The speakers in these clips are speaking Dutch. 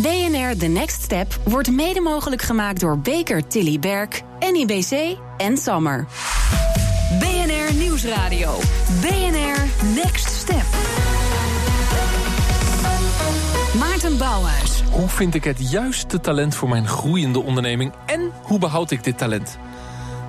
BNR The Next Step wordt mede mogelijk gemaakt door Baker Tilly Berk, NIBC en Sammer. BNR Nieuwsradio. BNR Next Step. Maarten Bouwhuis. Hoe vind ik het juiste talent voor mijn groeiende onderneming en hoe behoud ik dit talent?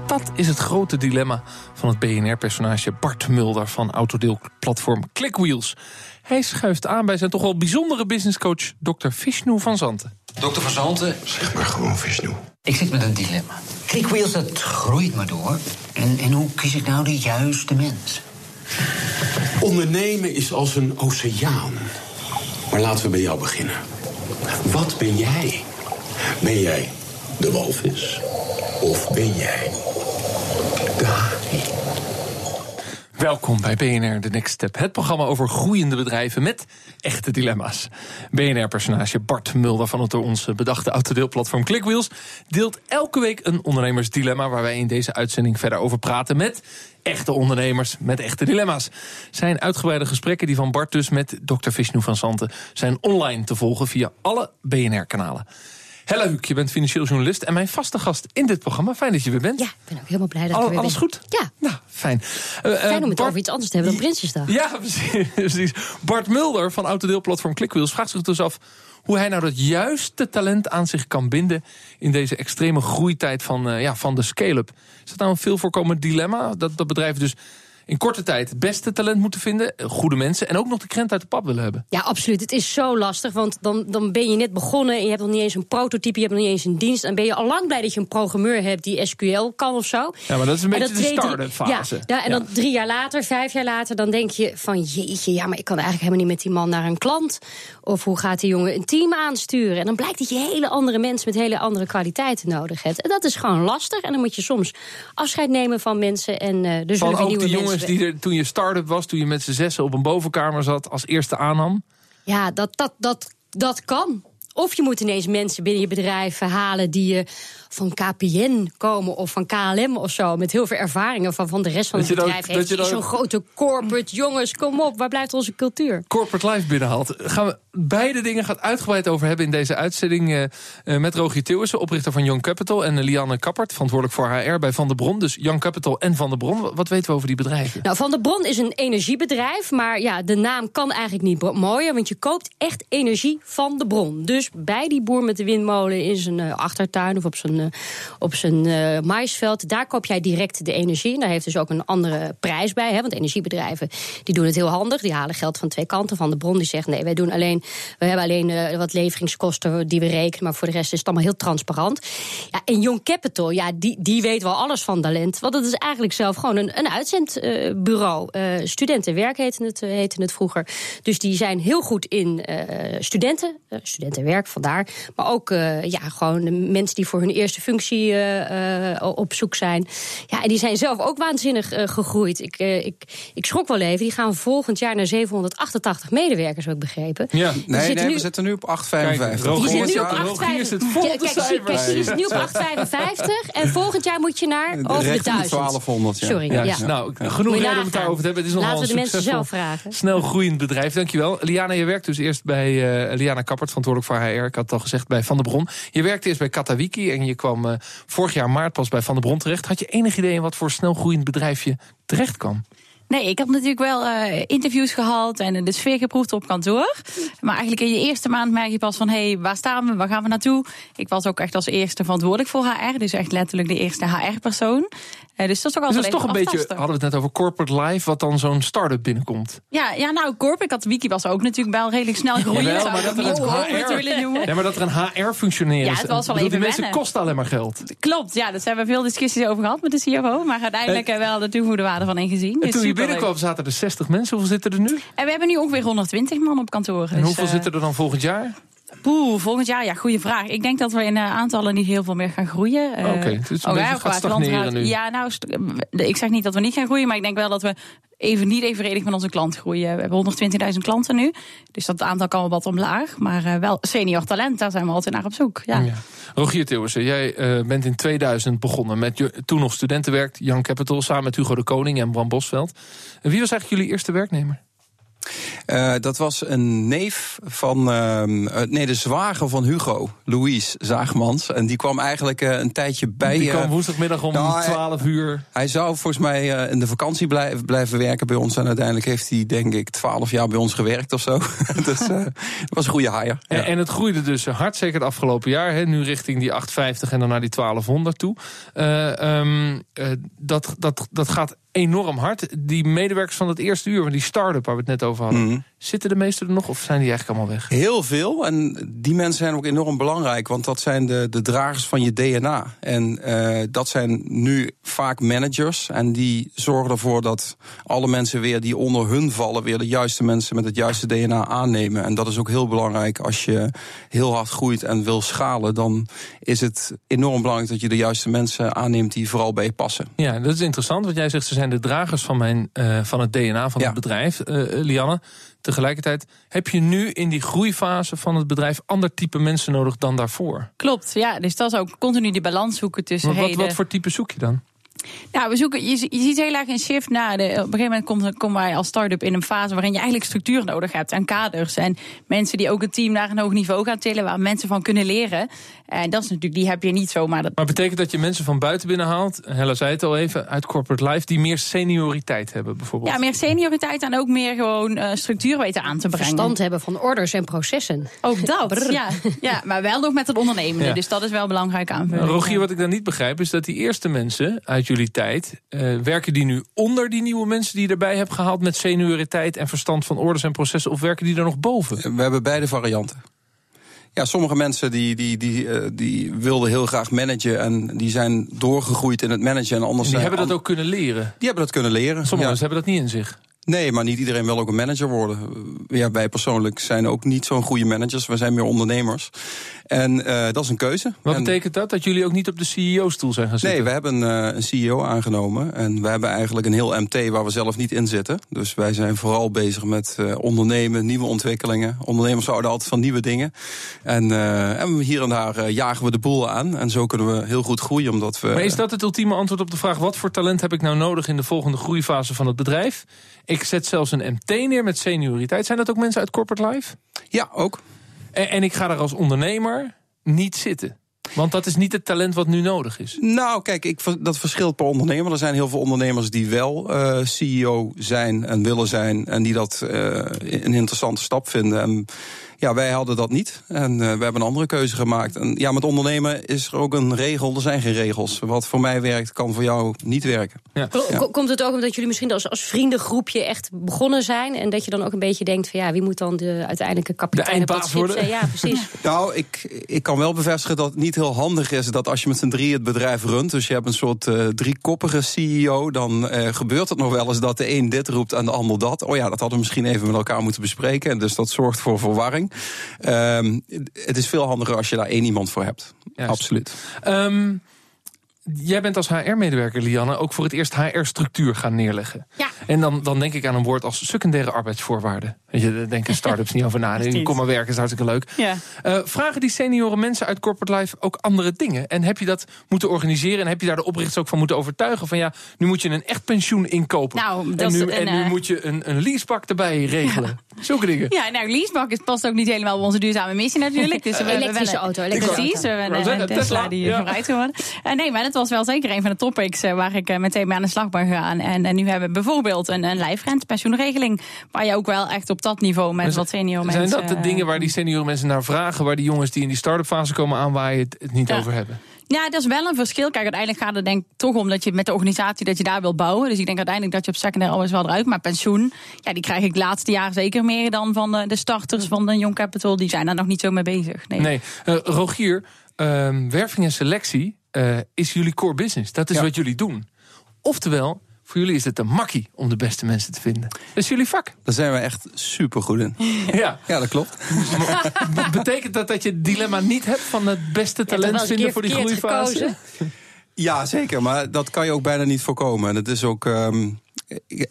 Dat is het grote dilemma van het BNR-personage Bart Mulder van autodeelplatform Clickwheels. Hij schuift aan bij zijn toch wel bijzondere businesscoach Dr. Vishnu van Zanten. Dokter Van Zanten, Zeg maar gewoon Vishnu. ik zit met een dilemma. Clickwheels, dat groeit maar door. En, en hoe kies ik nou de juiste mens? Ondernemen is als een oceaan. Maar laten we bij jou beginnen. Wat ben jij? Ben jij de walvis? Of ben jij de? Welkom bij BNR The Next Step, het programma over groeiende bedrijven met echte dilemma's. BNR-personage Bart Mulder van het door ons bedachte autodeelplatform Clickwheels deelt elke week een ondernemersdilemma waar wij in deze uitzending verder over praten met echte ondernemers met echte dilemma's. Zijn uitgebreide gesprekken die van Bart dus met Dr. Vishnu van Santen zijn online te volgen via alle BNR-kanalen. Hella Huuk, je bent financieel journalist en mijn vaste gast in dit programma. Fijn dat je weer bent. Ja, ik ben ook helemaal blij dat ik er weer alles ben. goed? Ja, Nou, fijn. Eh, eh, fijn om het Bart- over iets anders te hebben dan Prinsjesdag. Ja, precies, precies. Bart Mulder van autodeelplatform Clickwheels vraagt zich dus af hoe hij nou dat juiste talent aan zich kan binden in deze extreme groeitijd van, eh, ja, van de scale-up. Is dat nou een veel voorkomend dilemma? Dat, dat bedrijven dus in korte tijd het beste talent moeten vinden, eh, goede mensen en ook nog de krent uit de pap willen hebben. Ja, absoluut. Het is zo lastig, want dan, dan ben je net begonnen... en je hebt nog niet eens een prototype, je hebt nog niet eens een dienst... en ben je al lang blij dat je een programmeur hebt die SQL kan of zo. Ja, maar dat is een En beetje de start-up fase. Ja, ja, en dan drie jaar later, vijf jaar later, dan denk je van... jeetje, ja, maar ik kan eigenlijk helemaal niet met die man naar een klant. Of hoe gaat die jongen een team aansturen? En dan blijkt dat je hele andere mensen met hele andere kwaliteiten nodig hebt. En dat is gewoon lastig. En dan moet je soms afscheid nemen van mensen. En er zullen Van ook nieuwe die mensen... die er toen je start-up was, toen je met z'n zessen op een bovenkamer zat, als eerste aannam. Ja, dat, dat, dat, dat kan. Of je moet ineens mensen binnen je bedrijf halen die je van KPN komen of van KLM of zo. Met heel veel ervaringen van, van de rest van Dat het bedrijf. dat heeft. je dan- Zo'n grote corporate. Jongens, kom op, waar blijft onze cultuur? corporate life binnenhaalt. Gaan we beide dingen gaat uitgebreid over hebben in deze uitzending. eh, eh, met Rogier Theeuwissen, oprichter van Young Capital. En eh, Lianne Kappert, verantwoordelijk voor HR bij Van der Bron. Dus Young Capital en Van der Bron. Wat- Wat weten we over die bedrijven? Nou, Van der Bron is een energiebedrijf, maar ja, de naam kan eigenlijk niet mooier, want je koopt echt energie van de bron. Dus bij die boer met de windmolen in zijn eh, achtertuin of op zijn, eh, op zijn eh, maisveld, daar koop jij direct de energie. En daar heeft dus ook een andere prijs bij, hè, want energiebedrijven die doen het heel handig, die halen geld van twee kanten. Van de bron die zegt nee, wij doen alleen, we hebben alleen wat leveringskosten die we rekenen, maar voor de rest is het allemaal heel transparant. Ja, en Young Capital, ja, die, die weet wel alles van talent, want het is eigenlijk zelf gewoon een, een uitzendbureau. Studentenwerk heette het, heette het vroeger. Dus die zijn heel goed in studenten, eh, studentenwerk vandaar. Maar ook eh, ja, gewoon de mensen die voor hun eerste functie eh, eh, op zoek zijn. Ja, en die zijn zelf ook waanzinnig eh, gegroeid. Ik, eh, ik, ik schrok wel even. Die gaan volgend jaar naar 788 medewerkers, heb ik begrepen. Ja. Die Nee, zitten nee, nu- we zitten nu op 8,55. Kijk, Rogier nu op Ja, 8,55. Rogier zit vol Kijk, de kijk, zie- kijk, cijfers. die is nu op 8,55. En volgend jaar moet je naar over de Richting de 1000. 1200, ja. Sorry, Ja, ja. Nou, genoeg reden om het daarover te hebben. Het is nogal Laten we een de mensen zelf vragen. Snel groeiend bedrijf, dankjewel. Liana, je werkt dus eerst bij eh, Liana Kappert, verantwoordelijk voor HR. Ik had al gezegd, bij Van der Bron. Je werkte eerst bij Katawiki en je kwam eh, vorig jaar maart pas bij Van der Bron terecht. Had je enig idee in wat voor snel groeiend bedrijf je terecht kwam? Nee, ik heb natuurlijk wel eh, interviews gehad en de sfeer geproefd op kantoor. Maar eigenlijk in je eerste maand merk je pas van... hé, hey, waar staan we, waar gaan we naartoe? Ik was ook echt als eerste verantwoordelijk voor HR. Dus echt letterlijk de eerste HR-persoon. Dus dat is toch wel Dus dat is toch een beetje, hadden we het net over corporate life, wat dan zo'n start-up binnenkomt. Ja, ja, nou, Corp, ik had Wiki was ook natuurlijk wel redelijk snel groeien. Zou maar dat er corporate HR. Nee, maar dat er een HR-functioneer Ja, is. het was wel even Die mensen wennen. kosten alleen maar geld. Klopt, ja, daar hebben we veel discussies over gehad met de CFO. Maar uiteindelijk En- wel de toegevoegde waarde van ingezien. En Dus toen je binnenkwam zaten er 60 mensen. Hoeveel zitten er nu? En we hebben nu ongeveer 120 man op kantoor. En dus, hoeveel eh, zitten er dan volgend jaar? Poeh, volgend jaar, ja, goede vraag. Ik denk dat we in eh, aantallen niet heel veel meer gaan groeien. Eh, Oké, dus het is een wij gaat stagneren nu. Ja, nou, ik zeg niet dat we niet gaan groeien, maar ik denk wel dat we even niet evenredig met onze klant groeien. We hebben 120.000 klanten nu, dus dat aantal kan wel wat omlaag. Maar eh, wel senior talent, daar zijn we altijd naar op zoek. Ja. Ja. Rogier Theeuwissen, jij bent in 2000 begonnen met je toen nog studentenwerk, Young Capital, samen met Hugo de Koning en Bram Bosveld. En wie was eigenlijk jullie eerste werknemer? Uh, dat was een neef van, uh, nee, de zwager van Hugo, Louise Zaagmans. En die kwam eigenlijk uh, een tijdje bij. Die kwam woensdagmiddag om nou, 12 uur. Hij zou volgens mij in de vakantie blijven, blijven werken bij ons. En uiteindelijk heeft hij, denk ik, 12 jaar bij ons gewerkt of zo. dus het was een goede hire. En, ja. en, het groeide dus hard, zeker het afgelopen jaar. Hè, nu richting die 850 en dan naar die 1200 toe. Um, dat, dat, dat gaat enorm hard. Die medewerkers van het eerste uur, van die start-up waar we het net over hadden, mm. Zitten de meesten er nog of zijn die eigenlijk allemaal weg? Heel veel. En die mensen zijn ook enorm belangrijk, want dat zijn de, de dragers van je DNA. En uh, dat zijn nu vaak managers. En die zorgen ervoor dat alle mensen weer die onder hun vallen, weer de juiste mensen met het juiste DNA aannemen. En dat is ook heel belangrijk als je heel hard groeit en wil schalen. Dan is het enorm belangrijk dat je de juiste mensen aanneemt die vooral bij je passen. Ja, dat is interessant, want jij zegt ze zijn de dragers van, mijn, uh, van het DNA van ja. het bedrijf, uh, Lianne. Tegelijkertijd heb je nu in die groeifase van het bedrijf ander type mensen nodig dan daarvoor. Klopt, ja. Dus dat is ook continu die balans zoeken tussen. Maar wat, wat voor type zoek je dan? Nou, we zoeken, je, je ziet heel erg een shift naar. De, op een gegeven moment komen kom wij als start-up in een fase waarin je eigenlijk structuur nodig hebt en kaders. En mensen die ook het team naar een hoog niveau gaan tillen, waar mensen van kunnen leren. En dat is natuurlijk, die heb je niet zomaar. Maar betekent dat je mensen van buiten binnenhaalt, Hella zei het al even, uit corporate life, die meer senioriteit hebben bijvoorbeeld? Ja, meer senioriteit en ook meer gewoon uh, structuur weten aan te brengen. Verstand hebben van orders en processen. Ook dat, ja, ja. Maar wel nog met het ondernemen. Ja. Dus dat is wel belangrijk aanvulling. Rogier, wat ik dan niet begrijp, is dat die eerste mensen uit jullie tijd, uh, werken die nu onder die nieuwe mensen die je erbij hebt gehaald met senioriteit en verstand van orders en processen, of werken die er nog boven? We hebben beide varianten. Ja, sommige mensen die, die, die, uh, die wilden heel graag managen en die zijn doorgegroeid in het managen. En, anders en die hebben dat ook kunnen leren? Die hebben dat kunnen leren. Sommige ja. mensen hebben dat niet in zich. Nee, maar niet iedereen wil ook een manager worden. Ja, wij persoonlijk zijn ook niet zo'n goede managers. We zijn meer ondernemers. En uh, dat is een keuze. Wat en betekent dat? Dat jullie ook niet op de CEO-stoel zijn gaan zitten? Nee, we hebben uh, een CEO aangenomen. En we hebben eigenlijk een heel MT waar we zelf niet in zitten. Dus wij zijn vooral bezig met uh, ondernemen, nieuwe ontwikkelingen. Ondernemers houden altijd van nieuwe dingen. En, en hier en daar jagen we de boel aan. En zo kunnen we heel goed groeien. Omdat we, maar is dat het ultieme antwoord op de vraag... wat voor talent heb ik nou nodig in de volgende groeifase van het bedrijf? Ik zet zelfs een MT neer met senioriteit. Zijn dat ook mensen uit corporate life? Ja, ook. En, en ik ga er als ondernemer niet zitten. Want dat is niet het talent wat nu nodig is. Nou, kijk, ik, dat verschilt per ondernemer. Er zijn heel veel ondernemers die wel uh, CEO zijn en willen zijn. En die dat uh, een interessante stap vinden. En ja, wij hadden dat niet. En uh, we hebben een andere keuze gemaakt. En ja, met ondernemen is er ook een regel. Er zijn geen regels. Wat voor mij werkt, kan voor jou niet werken. Ja. Ja. Komt het ook omdat jullie misschien als, als vriendengroepje echt begonnen zijn? En dat je dan ook een beetje denkt van ja, wie moet dan de uiteindelijke kapitein op het schip zijn? Ja, precies. nou, ik, ik kan wel bevestigen dat het niet heel handig is dat als je met z'n drie het bedrijf runt, dus je hebt een soort uh, driekoppige CEO, dan uh, gebeurt het nog wel eens dat de een dit roept en de ander dat. Oh ja, dat hadden we misschien even met elkaar moeten bespreken. En dus dat zorgt voor verwarring. Um, het is veel handiger als je daar één iemand voor hebt. Juist. Absoluut. Um, jij bent als HR-medewerker, Lianne, ook voor het eerst HR-structuur gaan neerleggen. Ja. En dan, dan denk ik aan een woord als secundaire arbeidsvoorwaarden. Weet je, daar denken start-ups niet over na. Kom maar werken, is hartstikke leuk. Ja. Uh, vragen die senioren mensen uit corporate life ook andere dingen? En heb je dat moeten organiseren? En heb je daar de oprichters ook van moeten overtuigen? Van ja, nu moet je een echt pensioen inkopen. Nou, en, nu, een, en nu uh, moet je een, een leasepak erbij regelen. Ja. Zulke dingen. Ja, nou, leasepak is, past ook niet helemaal op onze duurzame missie natuurlijk. Dus uh, elektrische auto. Elektrische precies, we hebben een Tesla die ja. vooruit geworden. nee, maar dat was wel zeker een van de topics waar ik meteen mee aan de slag ben gegaan. En, en nu hebben we bijvoorbeeld een, een. Waar je ook wel echt op dat niveau met wat senior Zijn mensen... dat de dingen waar die senioren mensen naar vragen... waar die jongens die in die start-up fase komen aanwaaien het, het niet Ja. over hebben? Ja, dat is wel een verschil. Kijk, uiteindelijk gaat het denk ik toch om dat je met de organisatie dat je daar wil bouwen. Dus ik denk uiteindelijk dat je op secundair alles wel eruit. Maar pensioen, ja, die krijg ik laatste jaar zeker meer dan van de, de starters van de Young Capital. Die zijn daar nog niet zo mee bezig. Nee. Nee. Uh, Rogier, uh, werving en selectie uh, is jullie core business. Dat is Ja. wat jullie doen. Oftewel, voor jullie is het een makkie om de beste mensen te vinden. Dat is jullie vak. Daar zijn we echt super goed in. Ja. Ja, dat klopt. Be- Betekent dat dat je het dilemma niet hebt van het beste talent vinden voor die groeifase? verkeerd Ja, zeker. Maar dat kan je ook bijna niet voorkomen. En het is ook. Um,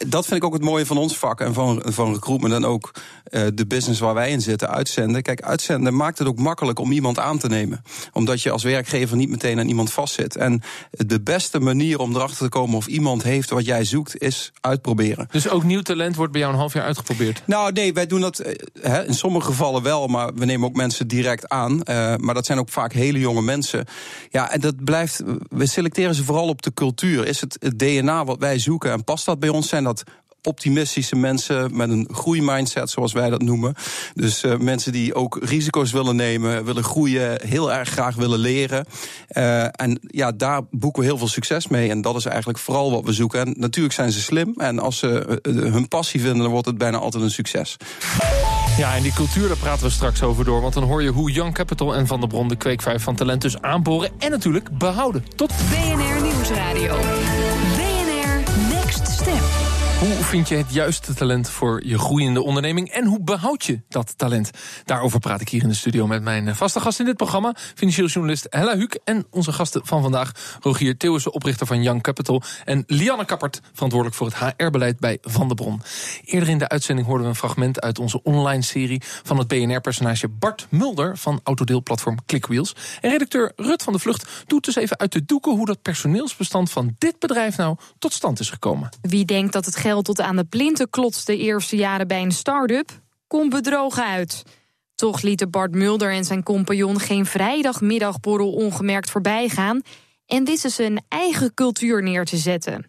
dat vind ik ook het mooie van ons vak en van, van recruitment en ook uh, de business waar wij in zitten, uitzenden. Kijk, uitzenden maakt het ook makkelijk om iemand aan te nemen. Omdat je als werkgever niet meteen aan iemand vastzit. En de beste manier om erachter te komen of iemand heeft wat jij zoekt, is uitproberen. Dus ook nieuw talent wordt bij jou een half jaar uitgeprobeerd? Nou, nee, wij doen dat uh, in sommige gevallen wel, maar we nemen ook mensen direct aan. Uh, maar dat zijn ook vaak hele jonge mensen. Ja, en dat blijft. We selecteren ze vooral op de cultuur. Is het het DNA wat wij zoeken en past dat bij ons? Zijn dat optimistische mensen met een groeimindset, zoals wij dat noemen. Dus uh, mensen die ook risico's willen nemen, willen groeien, heel erg graag willen leren. Uh, en ja, daar boeken we heel veel succes mee. En dat is eigenlijk vooral wat we zoeken. En natuurlijk zijn ze slim. En als ze uh, hun passie vinden, dan wordt het bijna altijd een succes. Ja, en die cultuur, daar praten we straks over door. Want dan hoor je hoe Young Capital en Van der Bron de kweekvijf van talent dus aanboren en natuurlijk behouden. Tot BNR Nieuwsradio. Hoe vind je het juiste talent voor je groeiende onderneming en hoe behoud je dat talent? Daarover praat ik hier in de studio met mijn vaste gast in dit programma, financieel journalist Hella Huuk en onze gasten van vandaag, Rogier Theeuwissen, oprichter van Young Capital en Lianne Kappert, verantwoordelijk voor het HR-beleid bij Van der Bron. Eerder in de uitzending hoorden we een fragment uit onze online serie van het BNR-personage Bart Mulder van autodeelplatform Clickwheels. En redacteur Rut van de Vlucht doet dus even uit de doeken hoe dat personeelsbestand van dit bedrijf nou tot stand is gekomen. Wie denkt dat het geld tot aan de plinten klotst de eerste jaren bij een start-up, komt bedrogen uit. Toch lieten Bart Mulder en zijn compagnon geen vrijdagmiddagborrel ongemerkt voorbij gaan en wisten ze een eigen cultuur neer te zetten.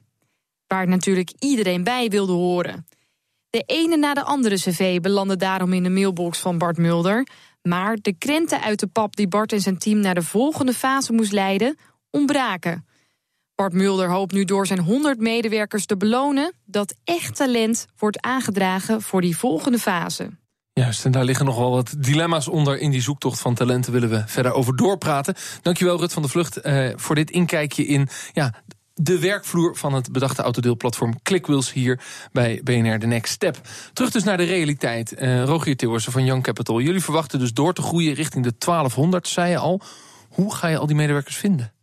Waar natuurlijk iedereen bij wilde horen. De ene na de andere cv belandde daarom in de mailbox van Bart Mulder. Maar de krenten uit de pap die Bart en zijn team naar de volgende fase moest leiden, ontbraken. Bart Mulder hoopt nu door zijn 100 medewerkers te belonen dat echt talent wordt aangedragen voor die volgende fase. Juist, en daar liggen nog wel wat dilemma's onder in die zoektocht van talenten. Willen we verder over doorpraten. Dankjewel, Rut van de Vlucht, eh, voor dit inkijkje in ja, de werkvloer van het bedachte autodeelplatform Clickwheels hier bij BNR The Next Step. Terug dus naar de realiteit. Uh, Rogier Thewersen van Young Capital. Jullie verwachten dus door te groeien richting de 1200, zei je al. Hoe ga je al die medewerkers vinden?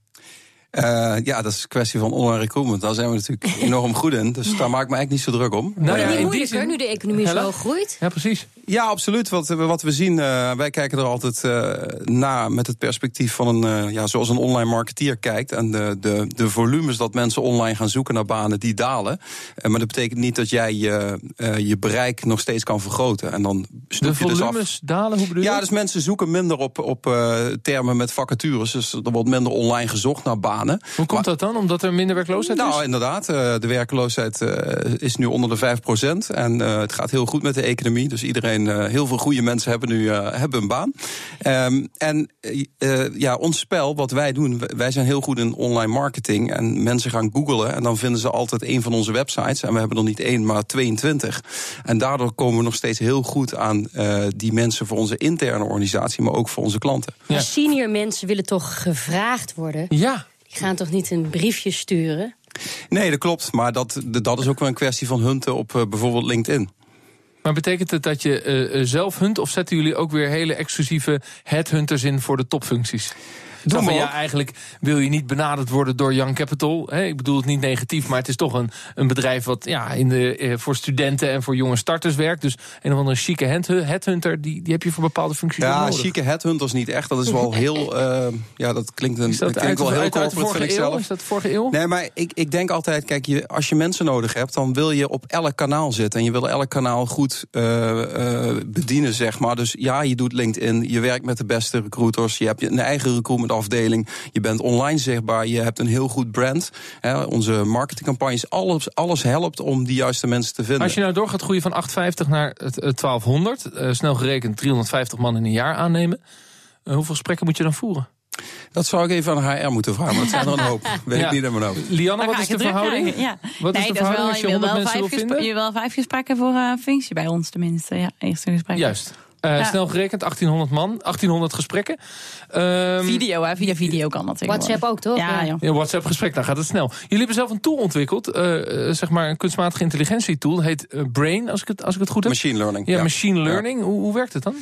Uh, ja, dat is een kwestie van online recruitment. Daar zijn we natuurlijk enorm goed in. Dus daar maak ik me eigenlijk niet zo druk om. Nou ja, in die zin, nu de economie zo groeit. Ja, precies. Ja, absoluut. Wat, wat we zien, uh, wij kijken er altijd uh, na met het perspectief van een, ja, zoals een online marketeer kijkt. En de, de, de volumes dat mensen online gaan zoeken naar banen, die dalen. maar dat betekent niet dat jij je, je bereik nog steeds kan vergroten. En dan de volumes dus af. dalen, hoe bedoel je? Ja, dus mensen zoeken minder op, op termen met vacatures. Dus er wordt minder online gezocht naar banen. Hoe komt dat dan? Omdat er minder werkloosheid nou, is? Nou, inderdaad. de werkloosheid is nu onder de 5 procent. En het gaat heel goed met de economie. Dus iedereen, heel veel goede mensen hebben nu hebben een baan. Um, en ja, ons spel, wat wij doen, wij zijn heel goed in online marketing. En mensen gaan googlen en dan vinden ze altijd een van onze websites. En we hebben er niet één, maar 22. En daardoor komen we nog steeds heel goed aan die mensen voor onze interne organisatie, maar ook voor onze klanten. Ja. Senior mensen willen toch gevraagd worden? Ja gaan toch niet een briefje sturen? Nee, dat klopt. Maar dat, dat is ook wel een kwestie van hunten op uh, bijvoorbeeld LinkedIn. Maar betekent het dat je uh, zelf hunt of zetten jullie ook weer hele exclusieve headhunters in voor de topfuncties? Van, ja, eigenlijk wil je niet benaderd worden door Young Capital. Hè? Ik bedoel het niet negatief, maar het is toch een, een bedrijf wat ja, in de, eh, voor studenten en voor jonge starters werkt. Dus een of andere chique headhunter, die, die heb je voor bepaalde functies ja, nodig. Ja, chique headhunters niet echt. Dat is wel heel, uh, ja, dat klinkt, een, dat klinkt wel heel corporate, vind ik zelf. Is dat vorige eeuw? Nee, maar ik, ik denk altijd, kijk, je, als je mensen nodig hebt, dan wil je op elk kanaal zitten. En je wil elk kanaal goed uh, uh, bedienen, zeg maar. Dus ja, je doet LinkedIn, je werkt met de beste recruiters, je hebt een eigen recruitment afdeling. Je bent online zichtbaar, je hebt een heel goed brand. Hè, onze marketingcampagnes, alles, alles helpt om die juiste mensen te vinden. Als je nou door gaat groeien van 850 naar 1200, uh, snel gerekend 350 man in een jaar aannemen. Uh, hoeveel gesprekken moet je dan voeren? Dat zou ik even aan HR moeten vragen, maar dat zijn er een hoop. Weet ja. ik niet in mijn hoofd. Lianne, wat is de verhouding? Ja. Wat nee, is de verhouding wel, als je 100 mensen wil vinden? Je wel vijf gesprekken voor uh, functie bij ons tenminste. Ja, eerste gesprek. Juist. Uh, ja. Snel gerekend, 1800 man, 1800 gesprekken. Um, video, hè? via video kan dat WhatsApp ook, toch? Ja, ja. ja WhatsApp gesprek, dan gaat het snel. Jullie hebben zelf een tool ontwikkeld, uh, zeg maar een kunstmatige intelligentie tool. Heet Brain, als ik, het, als ik het goed heb. Machine learning. Ja, ja. machine learning. Hoe, hoe werkt het dan?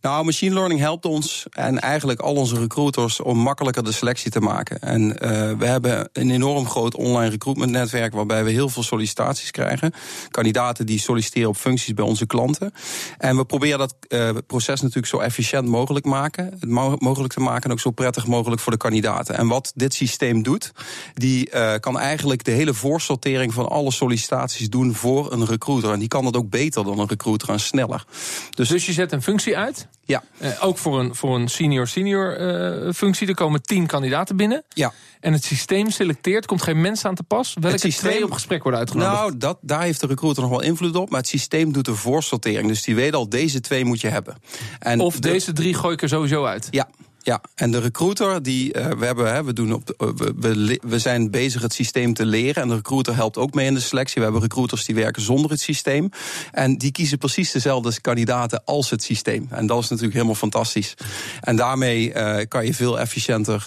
Nou, machine learning helpt ons en eigenlijk al onze recruiters om makkelijker de selectie te maken. En uh, we hebben een enorm groot online recruitment netwerk waarbij we heel veel sollicitaties krijgen. Kandidaten die solliciteren op functies bij onze klanten. En we proberen dat uh, proces natuurlijk zo efficiënt mogelijk maken, het mogelijk te maken en ook zo prettig mogelijk voor de kandidaten. En wat dit systeem doet, die uh, kan eigenlijk de hele voorsortering van alle sollicitaties doen voor een recruiter. En die kan dat ook beter dan een recruiter en sneller. Dus, dus je zet een functie uit? Ja. Uh, ook voor een, voor een senior-senior uh, functie. Er komen tien kandidaten binnen. Ja. En het systeem selecteert, komt geen mens aan te pas. Welke systeem, twee op gesprek worden uitgenodigd? Nou, dat, daar heeft de recruiter nog wel invloed op. Maar het systeem doet de voorsortering. Dus die weet al, deze twee moet je hebben. En of de, deze drie gooi ik er sowieso uit? Ja, ja, en de recruiter, die, uh, we, hebben, hè, we, doen op de, we, we, zijn bezig het systeem te leren. En de recruiter helpt ook mee in de selectie. We hebben recruiters die werken zonder het systeem. En die kiezen precies dezelfde kandidaten als het systeem. En dat is natuurlijk helemaal fantastisch. En daarmee uh, kan je veel efficiënter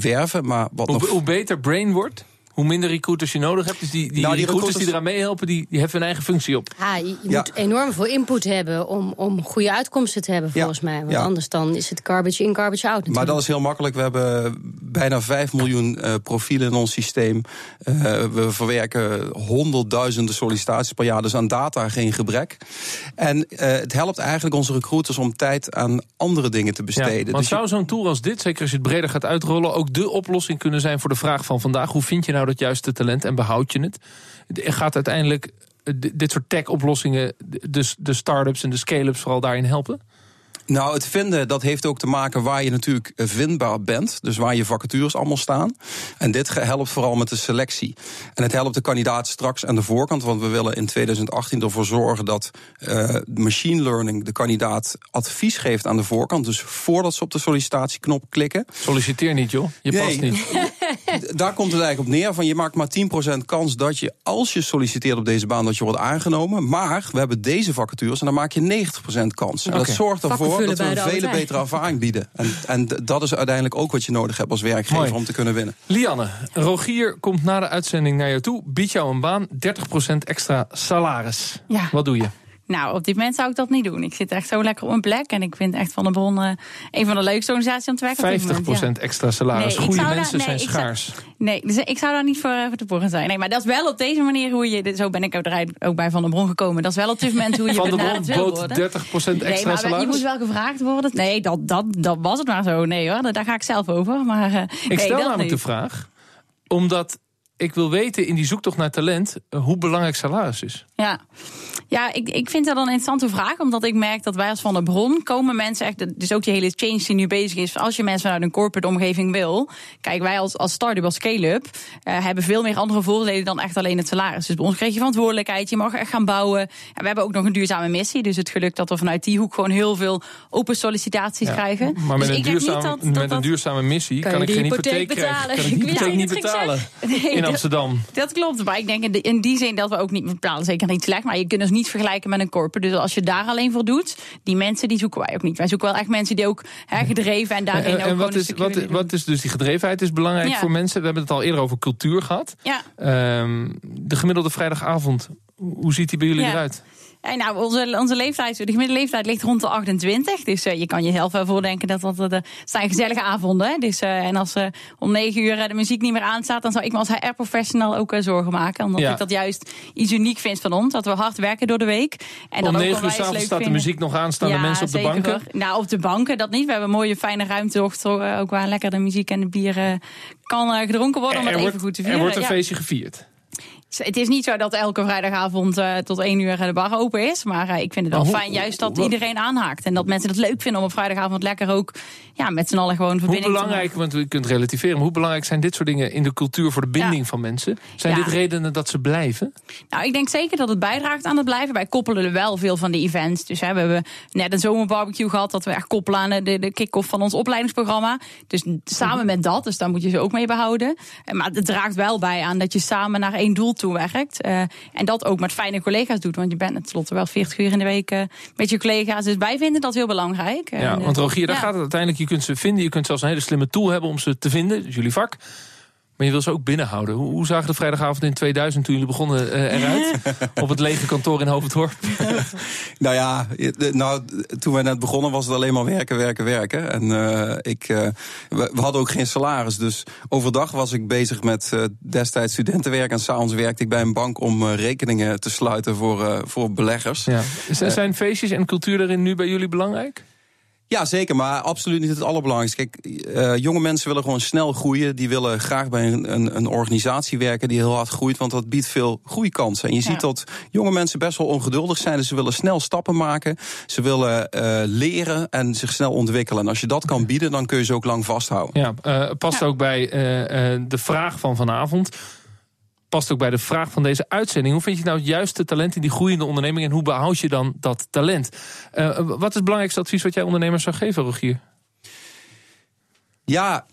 werven. Maar wat hoe, nog... hoe beter brain wordt? Hoe minder recruiters je nodig hebt. Dus die, die, nou, die recruiters, die eraan meehelpen, die, die hebben hun eigen functie op. Ja, je, je ja. moet enorm veel input hebben om, om goede uitkomsten te hebben, volgens ja. mij. Want anders dan is het garbage in, garbage out. Natuurlijk. Maar dat is heel makkelijk. We hebben bijna 5 miljoen uh, profielen in ons systeem. Uh, we verwerken honderdduizenden sollicitaties per jaar. Dus aan data geen gebrek. En uh, het helpt eigenlijk onze recruiters om tijd aan andere dingen te besteden. want dus zou zo'n tool als dit, zeker als je het breder gaat uitrollen... ook de oplossing kunnen zijn voor de vraag van vandaag... hoe vind je nou dat juiste talent en behoud je het? Gaat uiteindelijk dit soort tech-oplossingen de, de start-ups en de scale-ups vooral daarin helpen? Nou, het vinden, dat heeft ook te maken waar je natuurlijk vindbaar bent. Dus waar je vacatures allemaal staan. En dit helpt vooral met de selectie. En het helpt de kandidaat straks aan de voorkant. Want we willen in 2018 ervoor zorgen dat uh, machine learning de kandidaat advies geeft aan de voorkant. Dus voordat ze op de sollicitatieknop klikken. Solliciteer niet, joh. Je nee. past niet. Daar komt het eigenlijk op neer. Van je maakt maar 10% kans dat je, als je solliciteert op deze baan, dat je wordt aangenomen. Maar we hebben deze vacatures en dan maak je 90% kans. En okay. dat zorgt ervoor dat we een vele betere ervaring bieden. En, en dat is uiteindelijk ook wat je nodig hebt als werkgever Mooi. om te kunnen winnen. Lianne, Rogier komt na de uitzending naar jou toe, biedt jou een baan, 30% extra salaris. Ja. Wat doe je? Nou, op dit moment zou ik dat niet doen. Ik zit echt zo lekker op een plek. En ik vind echt Van de Bron uh, een van de leukste organisaties om te werken. 50% moment, ja. extra salaris. Nee, Goede mensen daar, nee, zijn schaars. Zou, nee, dus ik zou daar niet voor, voor te porren zijn. Nee, maar dat is wel op deze manier hoe je... Zo ben ik ook bij Van der Bron gekomen. Dat is wel op dit moment hoe je Van der Bron bood 30% extra nee, maar salaris? je moet wel gevraagd worden. Nee, dat, dat, dat was het maar zo. Nee hoor, daar ga ik zelf over. Maar, uh, ik nee, stel namelijk niet. de vraag... omdat ik wil weten in die zoektocht naar talent hoe belangrijk salaris is. Ja, ja ik, ik vind dat een interessante vraag. Omdat ik merk dat wij als Van der Bron komen mensen echt. Dus ook die hele change die nu bezig is. Als je mensen vanuit een corporate omgeving wil. Kijk, wij als, als start-up, als scale-up. Uh, hebben veel meer andere voordelen dan echt alleen het salaris. Dus bij ons krijg je verantwoordelijkheid. Je mag echt gaan bouwen. En we hebben ook nog een duurzame missie. Dus het geluk dat we vanuit die hoek gewoon heel veel open sollicitaties ja, krijgen. Maar met, dus een, duurzame, dat, dat, met een duurzame missie kan, kan ik geen hypotheek krijgen. Kan ik hypotheek niet betalen nee, Amsterdam. Dat, klopt. Maar ik denk in, de, in die zin dat we ook niet betalen. Zeker niet slecht. Maar je kunt dus niet vergelijken met een corporate. Dus als je daar alleen voor doet, die mensen die zoeken wij ook niet. Wij zoeken wel echt mensen die ook hè, gedreven en daarin en, ook en wat is, wat, wat is dus die gedrevenheid is belangrijk Ja. voor mensen. We hebben het al eerder over cultuur gehad. Ja. Ehm, de gemiddelde vrijdagavond, hoe ziet die bij jullie Ja. eruit? Ja, nou, onze, onze leeftijd, de gemiddelde leeftijd ligt rond de 28. Dus uh, je kan jezelf wel voordenken dat dat uh, zijn gezellige avonden. Hè? Dus, uh, en als uh, om 9 uur de muziek niet meer aanstaat, dan zou ik me als HR-professional ook zorgen maken. Omdat Ja. ik dat juist iets uniek vind van ons. Dat we hard werken door de week. En Om dan ook 9 uur s'avonds staat de muziek nog aan, staan de mensen op de banken. hoor. Nou, op de banken dat niet. We hebben een mooie fijne ruimte ook waar lekker de muziek en de bier uh, kan gedronken worden. Om Er het even wordt, goed te er vieren. wordt een Ja. feestje gevierd. Het is niet zo dat elke vrijdagavond uh, tot één uur de bar open is. Maar uh, ik vind het wel hoe- fijn juist dat hoe- iedereen aanhaakt. En dat mensen het leuk vinden om op vrijdagavond lekker ook ja, met z'n allen gewoon Hoe verbinding belangrijk, want u kunt relativeren, maar hoe belangrijk zijn dit soort dingen in de cultuur voor de binding Ja. van mensen? Zijn Ja. dit redenen dat ze blijven? Nou, ik denk zeker dat het bijdraagt aan het blijven. Wij koppelen er wel veel van de events. Dus hè, we hebben net een zomerbarbecue gehad. Dat we echt koppelen aan de, de kick-off van ons opleidingsprogramma. Dus samen Mhm. met dat, dus daar moet je ze ook mee behouden. Eh, Maar het draagt wel bij aan dat je samen naar één doel toe werkt. Eh, en dat ook met fijne collega's doet. Want je bent tenslotte wel 40 uur in de week eh, met je collega's. Dus wij vinden dat heel belangrijk. Ja, En, eh, want Rogier, daar ja. gaat het uiteindelijk. Je kunt ze vinden, je kunt zelfs een hele slimme tool hebben om ze te vinden. Dus jullie vak. Maar je wil ze ook binnenhouden. Hoe, hoe zagen de vrijdagavond in 2000 toen jullie begonnen uh, eruit? op het lege kantoor in Hoofddorp? nou ja, nou, toen wij net begonnen was het alleen maar werken, werken, werken. En uh, ik, uh, we, we, hadden ook geen salaris. Dus overdag was ik bezig met destijds studentenwerk. En s'avonds werkte ik bij een bank om rekeningen te sluiten voor, voor beleggers. Ja. Zijn feestjes en cultuur erin nu bij jullie belangrijk? Ja, zeker, maar absoluut niet het allerbelangrijkste. Kijk, uh, jonge mensen willen gewoon snel groeien. Die willen graag bij een, een, een, organisatie werken die heel hard groeit, want dat biedt veel groeikansen. En je ziet dat jonge mensen best wel ongeduldig zijn. Dus ze willen snel stappen maken. Ze willen uh, leren en zich snel ontwikkelen. En als je dat kan bieden, dan kun je ze ook lang vasthouden. Ja, uh, past ook bij de vraag van vanavond past ook bij de vraag van deze uitzending. Hoe vind je nou het juiste talent in die groeiende onderneming... en hoe behoud je dan dat talent? Uh, wat is het belangrijkste advies wat jij ondernemers zou geven, Rogier? Ja,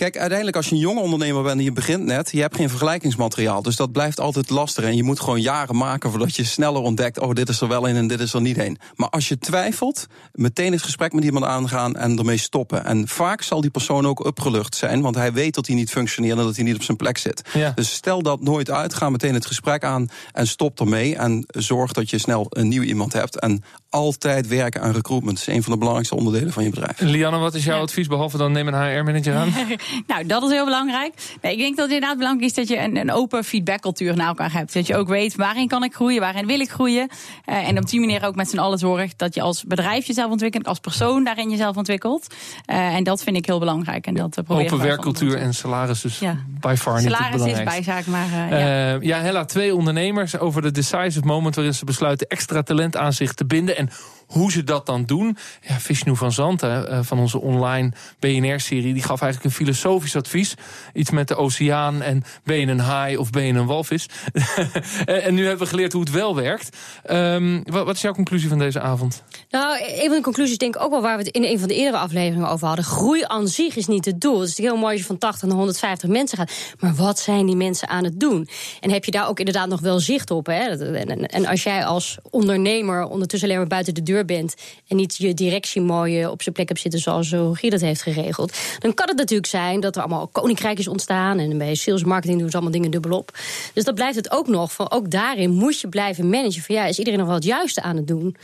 Kijk, uiteindelijk als je een jonge ondernemer bent en je begint net, je hebt geen vergelijkingsmateriaal. Dus dat blijft altijd lastig. En je moet gewoon jaren maken voordat je sneller ontdekt, oh, dit is er wel een en dit is er niet een. Maar als je twijfelt, meteen het gesprek met iemand aangaan en ermee stoppen. En vaak zal die persoon ook opgelucht zijn, want hij weet dat hij niet functioneert en dat hij niet op zijn plek zit. Ja. Dus stel dat nooit uit, ga meteen het gesprek aan en stop ermee. En zorg dat je snel een nieuw iemand hebt. En altijd werken aan recruitment. Dat is een van de belangrijkste onderdelen van je bedrijf. Lianne, wat is jouw advies behalve dan neem een HR-manager aan? nou, dat is heel belangrijk. Nee, ik denk dat het inderdaad belangrijk is dat je een, een open feedbackcultuur naar elkaar hebt. Dat je ook weet waarin kan ik groeien, waarin wil ik groeien. Uh, en op die manier ook met z'n allen zorgt dat je als bedrijf jezelf ontwikkelt, als persoon daarin jezelf ontwikkelt. Uh, en dat vind ik heel belangrijk. En dat uh, open werkcultuur en salaris dus ja. by far niet Salaris is bijzaak, maar ja. ja, Hella, twee ondernemers over de decisive moment waarin ze besluiten extra talent aan zich te binden. En hoe ze dat dan doen. Ja, Vishnu van Zanten uh, van onze online BNR-serie... die gaf eigenlijk een filosofisch advies. Iets met de oceaan en ben je een haai of ben je een walvis. en nu hebben we geleerd hoe het wel werkt. Um, wat is jouw conclusie van deze avond? Nou, een van de conclusies denk ik ook wel waar we het in een van de eerdere afleveringen over hadden. Groei aan zich is niet het doel. Het is heel mooi als je van 80 naar 150 mensen gaat. Maar wat zijn die mensen aan het doen? En heb je daar ook inderdaad nog wel zicht op? Hè? En, en als jij als ondernemer ondertussen alleen maar buiten de deur bent en niet je directie mooi op zijn plek hebt zitten zoals Rogier dat heeft geregeld, dan kan het natuurlijk zijn dat er allemaal koninkrijkjes ontstaan en bij sales marketing doen ze allemaal dingen dubbelop. Dus dat blijft het ook nog van ook daarin moet je blijven managen van ja, is iedereen nog wel het juiste aan het doen?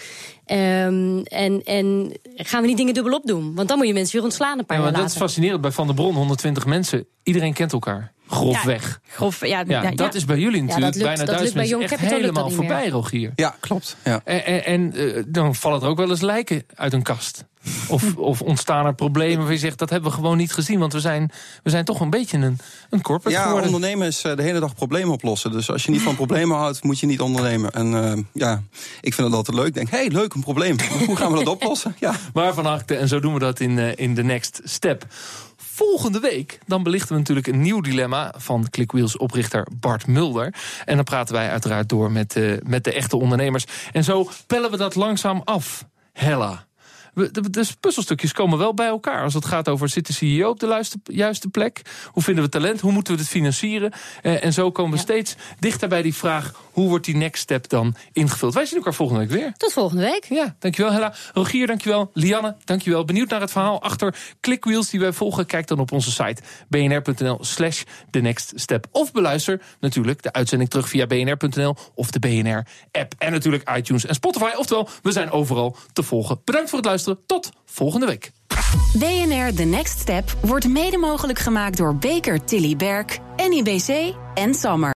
Um, en, en gaan we die dingen dubbelop doen? Want dan moet je mensen weer ontslaan een paar ja, jaar later. Dat is fascinerend bij Van der Bron, 120 mensen. Iedereen kent elkaar. Grofweg. Ja, grof, ja, ja, ja, dat is bij jullie natuurlijk lukt, bijna duizend mensen echt helemaal voorbij, Rogier. Ja, klopt. Ja. En, en, en uh, dan vallen er ook wel eens lijken uit een kast. Of, of ontstaan er problemen waar je zegt, dat hebben we gewoon niet gezien. Want we zijn, we zijn toch een beetje een, een corporate ja, geworden. ondernemen is de hele dag problemen oplossen. Dus als je niet van problemen houdt, moet je niet ondernemen. En uh, ja, ik vind het altijd leuk. Ik denk, hé, hey, leuk, een probleem. Hoe gaan we dat oplossen? Ja. Maar van harte, en zo doen we dat in, uh, in The Next Step. Volgende week dan belichten we natuurlijk een nieuw dilemma van ClickWheels oprichter Bart Mulder. En dan praten wij uiteraard door met, uh, met de echte ondernemers. En zo pellen we dat langzaam af. Hella. De, de, puzzelstukjes komen wel bij elkaar. Als het gaat over zit de CEO op de juiste, juiste plek? Hoe vinden we talent? Hoe moeten we het financieren? Uh, en zo komen we ja. steeds dichter bij die vraag... hoe wordt die next step dan ingevuld? Wij zien elkaar volgende week weer. Tot volgende week. Ja, dankjewel Hella. Rogier, dankjewel. Lianne, dankjewel. Benieuwd naar het verhaal achter Clickwheels die wij volgen? Kijk dan op onze site bnr.nl slash the next step. Of beluister natuurlijk de uitzending terug via bnr.nl of de BNR-app. En natuurlijk iTunes en Spotify. Oftewel, we zijn overal te volgen. Bedankt voor het luisteren. Tot volgende week. BNR The Next Step wordt mede mogelijk gemaakt door Baker Tilly Berg, NIBC en Sammer.